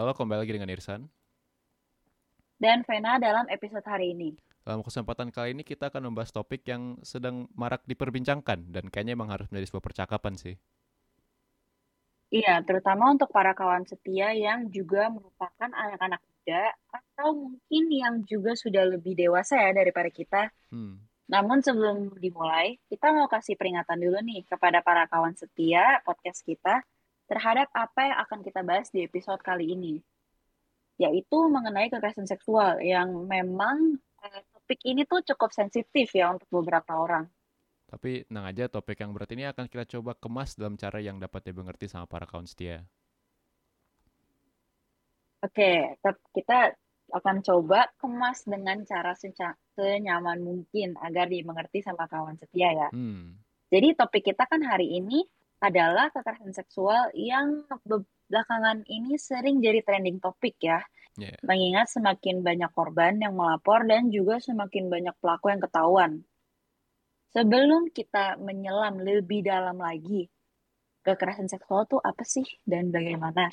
Halo, kembali lagi dengan Irsan. Dan Vena dalam episode hari ini. Dalam kesempatan kali ini kita akan membahas topik yang sedang marak diperbincangkan dan kayaknya emang harus menjadi sebuah percakapan sih. Iya, terutama untuk para kawan setia yang juga merupakan anak-anak muda atau mungkin yang juga sudah lebih dewasa ya daripada kita. Hmm. Namun sebelum dimulai, kita mau kasih peringatan dulu nih kepada para kawan setia podcast kita terhadap apa yang akan kita bahas di episode kali ini. Yaitu mengenai kekerasan seksual yang memang eh, topik ini tuh cukup sensitif ya untuk beberapa orang. Tapi tenang aja, topik yang berat ini akan kita coba kemas dalam cara yang dapat dimengerti sama para kawan setia. Oke, kita akan coba kemas dengan cara senyaman mungkin agar dimengerti sama kawan setia ya. Hmm. Jadi topik kita kan hari ini adalah kekerasan seksual yang be- belakangan ini sering jadi trending topik ya. Ya. Mengingat semakin banyak korban yang melapor dan juga semakin banyak pelaku yang ketahuan. Sebelum kita menyelam lebih dalam lagi, kekerasan seksual itu apa sih dan bagaimana?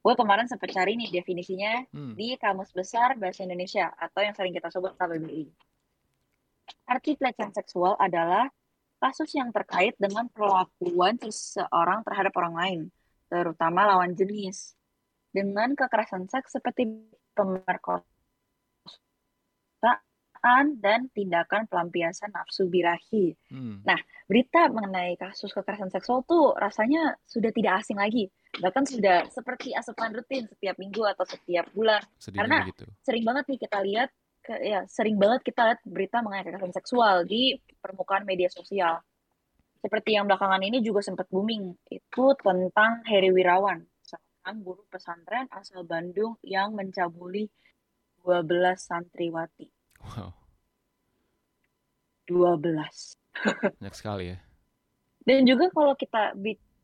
Gue kemarin sempat cari nih definisinya Hmm. di Kamus Besar Bahasa Indonesia atau yang sering kita sebut KBBI. Arti pelecehan seksual adalah kasus yang terkait dengan perlakuan seseorang terhadap orang lain, terutama lawan jenis, dengan kekerasan seks seperti pemerkosaan dan tindakan pelampiasan nafsu birahi. Hmm. Nah, berita mengenai kasus kekerasan seksual tuh rasanya sudah tidak asing lagi. Bahkan sudah seperti asupan rutin setiap minggu atau setiap bulan. Sedihnya Karena begitu. sering banget nih kita lihat ya sering banget kita lihat berita mengenai kekerasan seksual di permukaan media sosial. Seperti yang belakangan ini juga sempat booming itu tentang Heri Wirawan, seorang guru pesantren asal Bandung yang mencabuli 12 santriwati. Wow, 12. banyak sekali ya. Dan juga kalau kita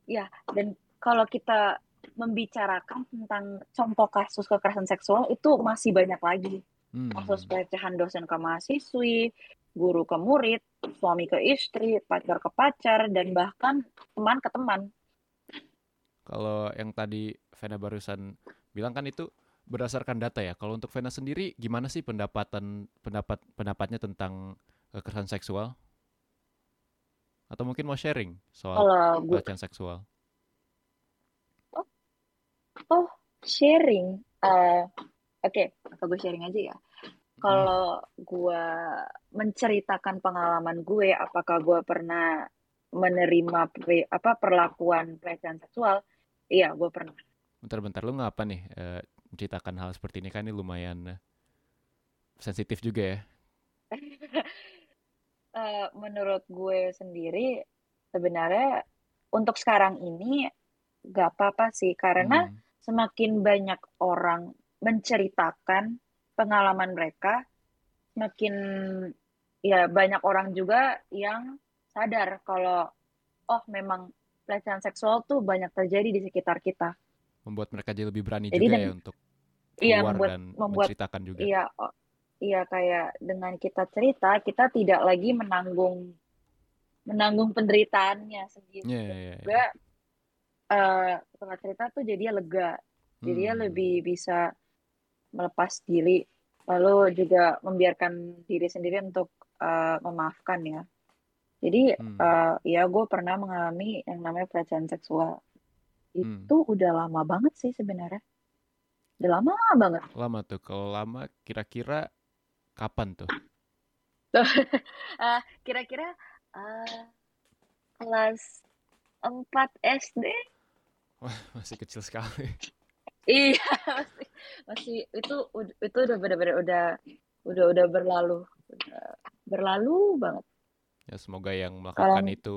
ya dan kalau kita membicarakan tentang contoh kasus kekerasan seksual itu masih banyak lagi. Hmm. kasus pelecehan dosen ke mahasiswi, guru ke murid, suami ke istri, pacar ke pacar, dan bahkan teman ke teman. Kalau yang tadi Vena barusan bilang kan itu berdasarkan data ya. Kalau untuk Vena sendiri gimana sih pendapatan pendapat pendapatnya tentang kekerasan seksual? Atau mungkin mau sharing soal gue, pelecehan seksual? oh sharing, eh, oke, apa gue sharing aja ya? Kalau gue menceritakan pengalaman gue, apakah gue pernah menerima pre- apa perlakuan pelecehan seksual? Iya, gue pernah. Bentar-bentar lu ngapa nih eh, menceritakan hal seperti ini kan ini lumayan eh, sensitif juga ya. Eh, menurut gue sendiri sebenarnya untuk sekarang ini gak apa-apa sih karena Hmm. semakin banyak orang menceritakan pengalaman mereka semakin ya banyak orang juga yang sadar kalau oh memang pelecehan seksual tuh banyak terjadi di sekitar kita Membuat mereka jadi lebih berani jadi juga dan ya untuk iya keluar membuat dan membuat menceritakan juga. iya oh, iya kayak dengan kita cerita kita tidak lagi menanggung menanggung penderitaannya sendiri Iya, dan iya, iya. juga eh setelah cerita tuh jadinya lega jadinya Hmm. lebih bisa melepas diri lalu juga membiarkan diri sendiri untuk eh, memaafkan ya jadi Hmm. eh, ya gue pernah mengalami yang namanya pelecehan seksual Hmm. itu udah lama banget sih sebenarnya udah lama banget Lama tuh. Kalau lama kira-kira kapan tuh? Eh, kira-kira eh, kelas 4 SD Wah, masih kecil sekali. Iya masih masih itu itu udah benar-benar udah udah udah berlalu udah berlalu banget. Ya semoga yang melakukan kalau itu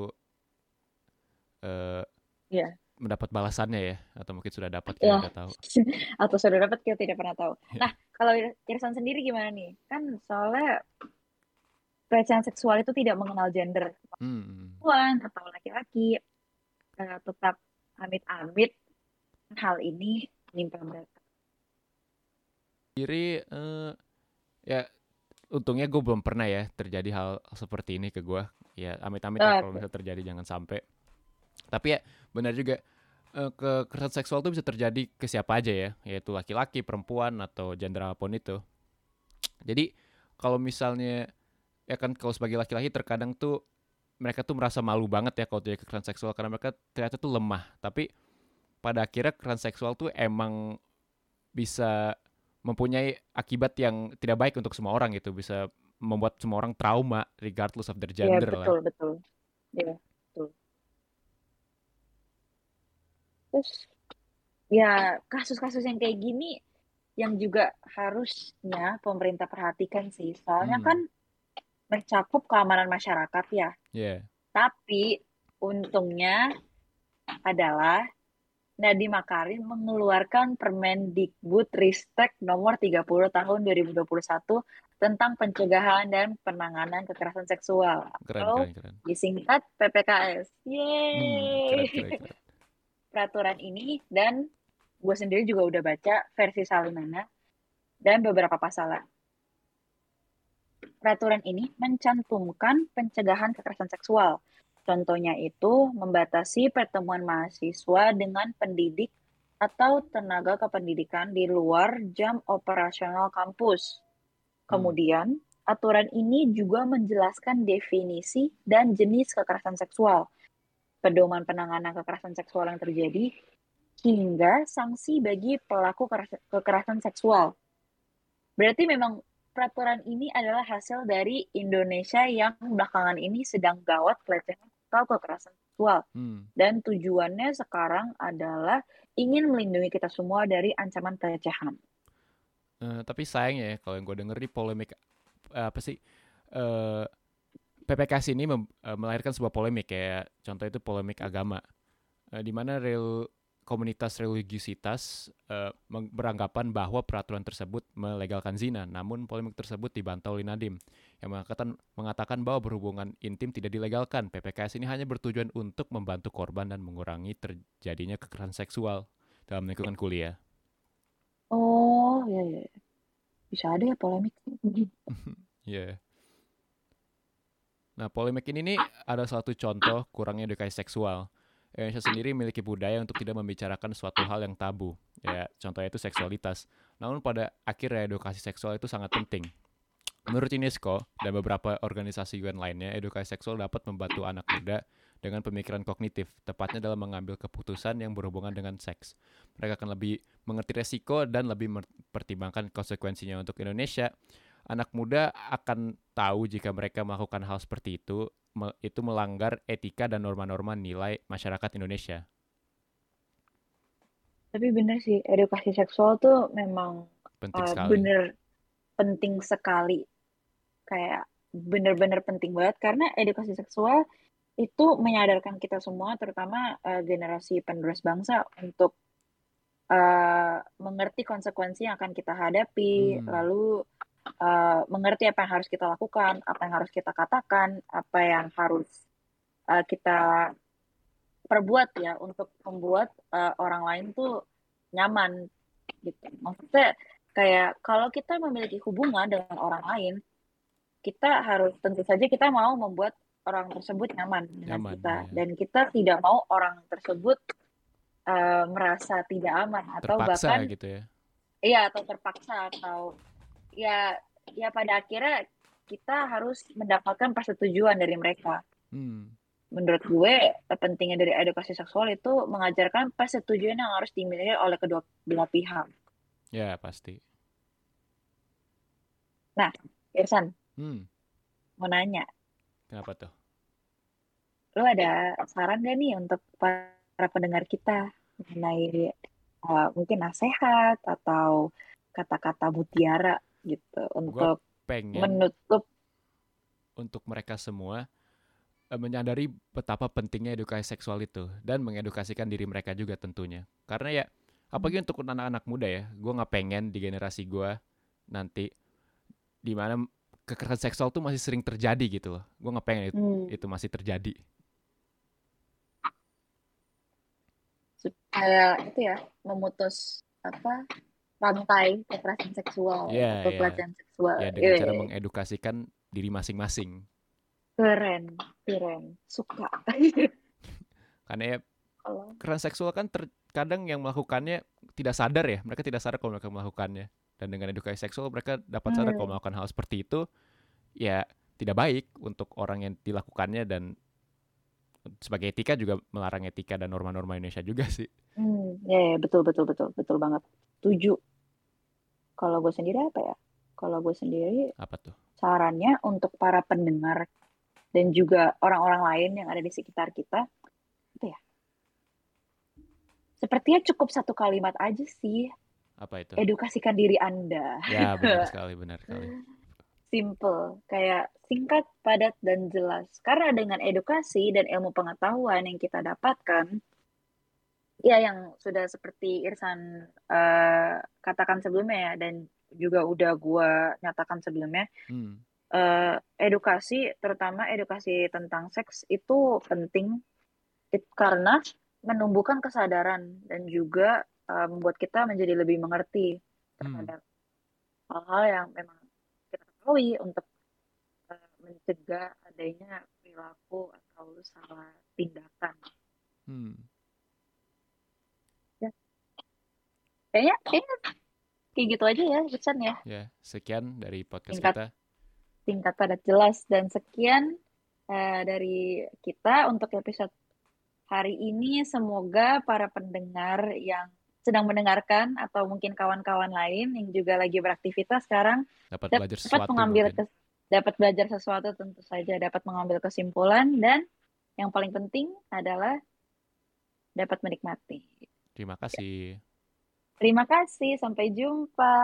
eh ya mendapat balasannya ya atau mungkin sudah dapat kita ya nggak tahu. atau sudah dapat kita tidak pernah tahu. Nah kalau Irsan sendiri gimana nih? Kan soalnya pelecehan seksual itu tidak mengenal gender. Hmm. perempuan atau laki-laki Eh, tetap amit-amit hal ini menimpa mereka Sendiri eh ya untungnya gue belum pernah ya terjadi hal seperti ini ke gue. Ya amit-amit ya kalau misalnya terjadi jangan sampai. Tapi ya benar juga eh, kekerasan seksual itu bisa terjadi ke siapa aja ya, yaitu laki-laki, perempuan atau gender apa pun itu. Jadi kalau misalnya ya kan kalau sebagai laki-laki terkadang tuh mereka tuh merasa malu banget ya kalau terjadi kekerasan seksual karena mereka ternyata tuh lemah. Tapi pada akhirnya kekerasan seksual tuh emang bisa mempunyai akibat yang tidak baik untuk semua orang gitu, bisa membuat semua orang trauma regardless of their Iya, gender betul, lah. betul. Iya, betul. Terus ya kasus-kasus yang kayak gini yang juga harusnya pemerintah perhatikan sih. Soalnya Hmm. kan mencakup keamanan masyarakat ya. Yeah. Tapi untungnya adalah Nadiem Makarim mengeluarkan Permendikbud Ristek nomor 30 tahun 2021 tentang pencegahan dan penanganan kekerasan seksual Keren, atau keren, keren. disingkat PPKS. Hmm, Yeay. keren, keren, keren. Peraturan ini dan gue sendiri juga udah baca versi salinannya dan beberapa pasalnya. Peraturan ini mencantumkan pencegahan kekerasan seksual. Contohnya itu membatasi pertemuan mahasiswa dengan pendidik atau tenaga kependidikan di luar jam operasional kampus. Kemudian, aturan ini juga menjelaskan definisi dan jenis kekerasan seksual, pedoman penanganan kekerasan seksual yang terjadi, hingga sanksi bagi pelaku kekerasan seksual. Berarti memang peraturan ini adalah hasil dari Indonesia yang belakangan ini sedang gawat pelecehan atau kekerasan seksual. Hmm. Dan tujuannya sekarang adalah ingin melindungi kita semua dari ancaman pelecehan. Uh, tapi sayangnya ya kalau yang gue denger di polemik uh, apa sih uh, PPKS ini uh, melahirkan sebuah polemik kayak contoh itu polemik agama uh, di mana real komunitas religiusitas uh, beranggapan bahwa peraturan tersebut melegalkan zina, namun polemik tersebut dibantah oleh Nadim yang mengatakan, mengatakan bahwa berhubungan intim tidak dilegalkan. PPKS ini hanya bertujuan untuk membantu korban dan mengurangi terjadinya kekerasan seksual dalam lingkungan kuliah. Oh, ya ya. Bisa ada ya polemik. Iya. yeah. Nah, polemik ini nih ada satu contoh kurangnya edukasi seksual. Indonesia sendiri memiliki budaya untuk tidak membicarakan suatu hal yang tabu. Ya, contohnya itu seksualitas. Namun pada akhirnya edukasi seksual itu sangat penting. Menurut UNESCO dan beberapa organisasi UN lainnya, edukasi seksual dapat membantu anak muda dengan pemikiran kognitif, tepatnya dalam mengambil keputusan yang berhubungan dengan seks. Mereka akan lebih mengerti resiko dan lebih mempertimbangkan konsekuensinya untuk Indonesia. Anak muda akan tahu jika mereka melakukan hal seperti itu, itu melanggar etika dan norma-norma nilai masyarakat Indonesia. Tapi bener sih, edukasi seksual tuh memang penting uh, sekali. bener penting sekali. Kayak bener-bener penting banget karena edukasi seksual itu menyadarkan kita semua, terutama uh, generasi penerus bangsa untuk uh, mengerti konsekuensi yang akan kita hadapi, Hmm. lalu uh, mengerti apa yang harus kita lakukan, apa yang harus kita katakan, apa yang harus uh, kita perbuat ya untuk membuat uh, orang lain tuh nyaman gitu. Maksudnya kayak kalau kita memiliki hubungan dengan orang lain, kita harus tentu saja kita mau membuat orang tersebut nyaman dengan Nyaman, kita iya. dan kita tidak mau orang tersebut uh, merasa tidak aman atau Terpaksa bahkan gitu ya. iya atau terpaksa atau ya ya pada akhirnya kita harus mendapatkan persetujuan dari mereka. Hmm. Menurut gue pentingnya dari edukasi seksual itu mengajarkan persetujuan yang harus dimiliki oleh kedua belah pihak. Ya, pasti. Irsan, Hmm. mau nanya, Kenapa tuh? lo ada saran gak nih untuk para pendengar kita mengenai uh, mungkin nasihat atau kata-kata mutiara gitu untuk Pengen menutup untuk mereka semua eh, menyadari betapa pentingnya edukasi seksual itu dan mengedukasikan diri mereka juga tentunya. Karena ya apalagi untuk anak-anak muda ya, gue nggak pengen di generasi gue nanti di mana kekerasan seksual tuh masih sering terjadi gitu loh. Gue nggak pengen itu, hmm, itu masih terjadi. supaya itu ya memutus apa rantai kekerasan seksual Iya, atau iya. pelecehan seksual. Ya dengan Iya, cara iya. mengedukasikan diri masing-masing. keren, keren, suka. Karena ya kekerasan seksual kan terkadang yang melakukannya tidak sadar ya mereka tidak sadar kalau mereka melakukannya dan dengan edukasi seksual mereka dapat sadar kalau Hmm. melakukan hal seperti itu ya tidak baik untuk orang yang dilakukannya dan sebagai etika juga melarang etika dan norma-norma Indonesia juga sih Hmm, ya, ya, betul betul betul betul banget. Setuju. Kalau gue sendiri apa ya? Kalau gue sendiri apa tuh sarannya untuk para pendengar dan juga orang-orang lain yang ada di sekitar kita, apa ya? Sepertinya cukup satu kalimat aja sih. apa itu Edukasikan diri Anda. ya benar sekali benar sekali Simple, kayak singkat, padat, dan jelas. Karena dengan edukasi dan ilmu pengetahuan yang kita dapatkan, ya yang sudah seperti Irsan eh, katakan sebelumnya ya, dan juga udah gua nyatakan sebelumnya, hmm. eh, edukasi, terutama edukasi tentang seks itu penting it- karena menumbuhkan kesadaran dan juga eh, membuat kita menjadi lebih mengerti Hmm. terhadap hal-hal yang memang kita ketahui untuk eh, mencegah adanya perilaku atau salah tindakan. Hmm. Kayaknya, kayaknya kayak gitu aja ya, Irsan ya. ya sekian dari podcast Singkat. kita Singkat padat jelas dan sekian eh, dari kita untuk episode hari ini. Semoga para pendengar yang sedang mendengarkan atau mungkin kawan-kawan lain yang juga lagi beraktivitas sekarang dapat Dap- belajar dapat sesuatu mengambil mungkin. kes- dapat belajar sesuatu tentu saja dapat mengambil kesimpulan dan yang paling penting adalah dapat menikmati. terima kasih Terima kasih, sampai jumpa.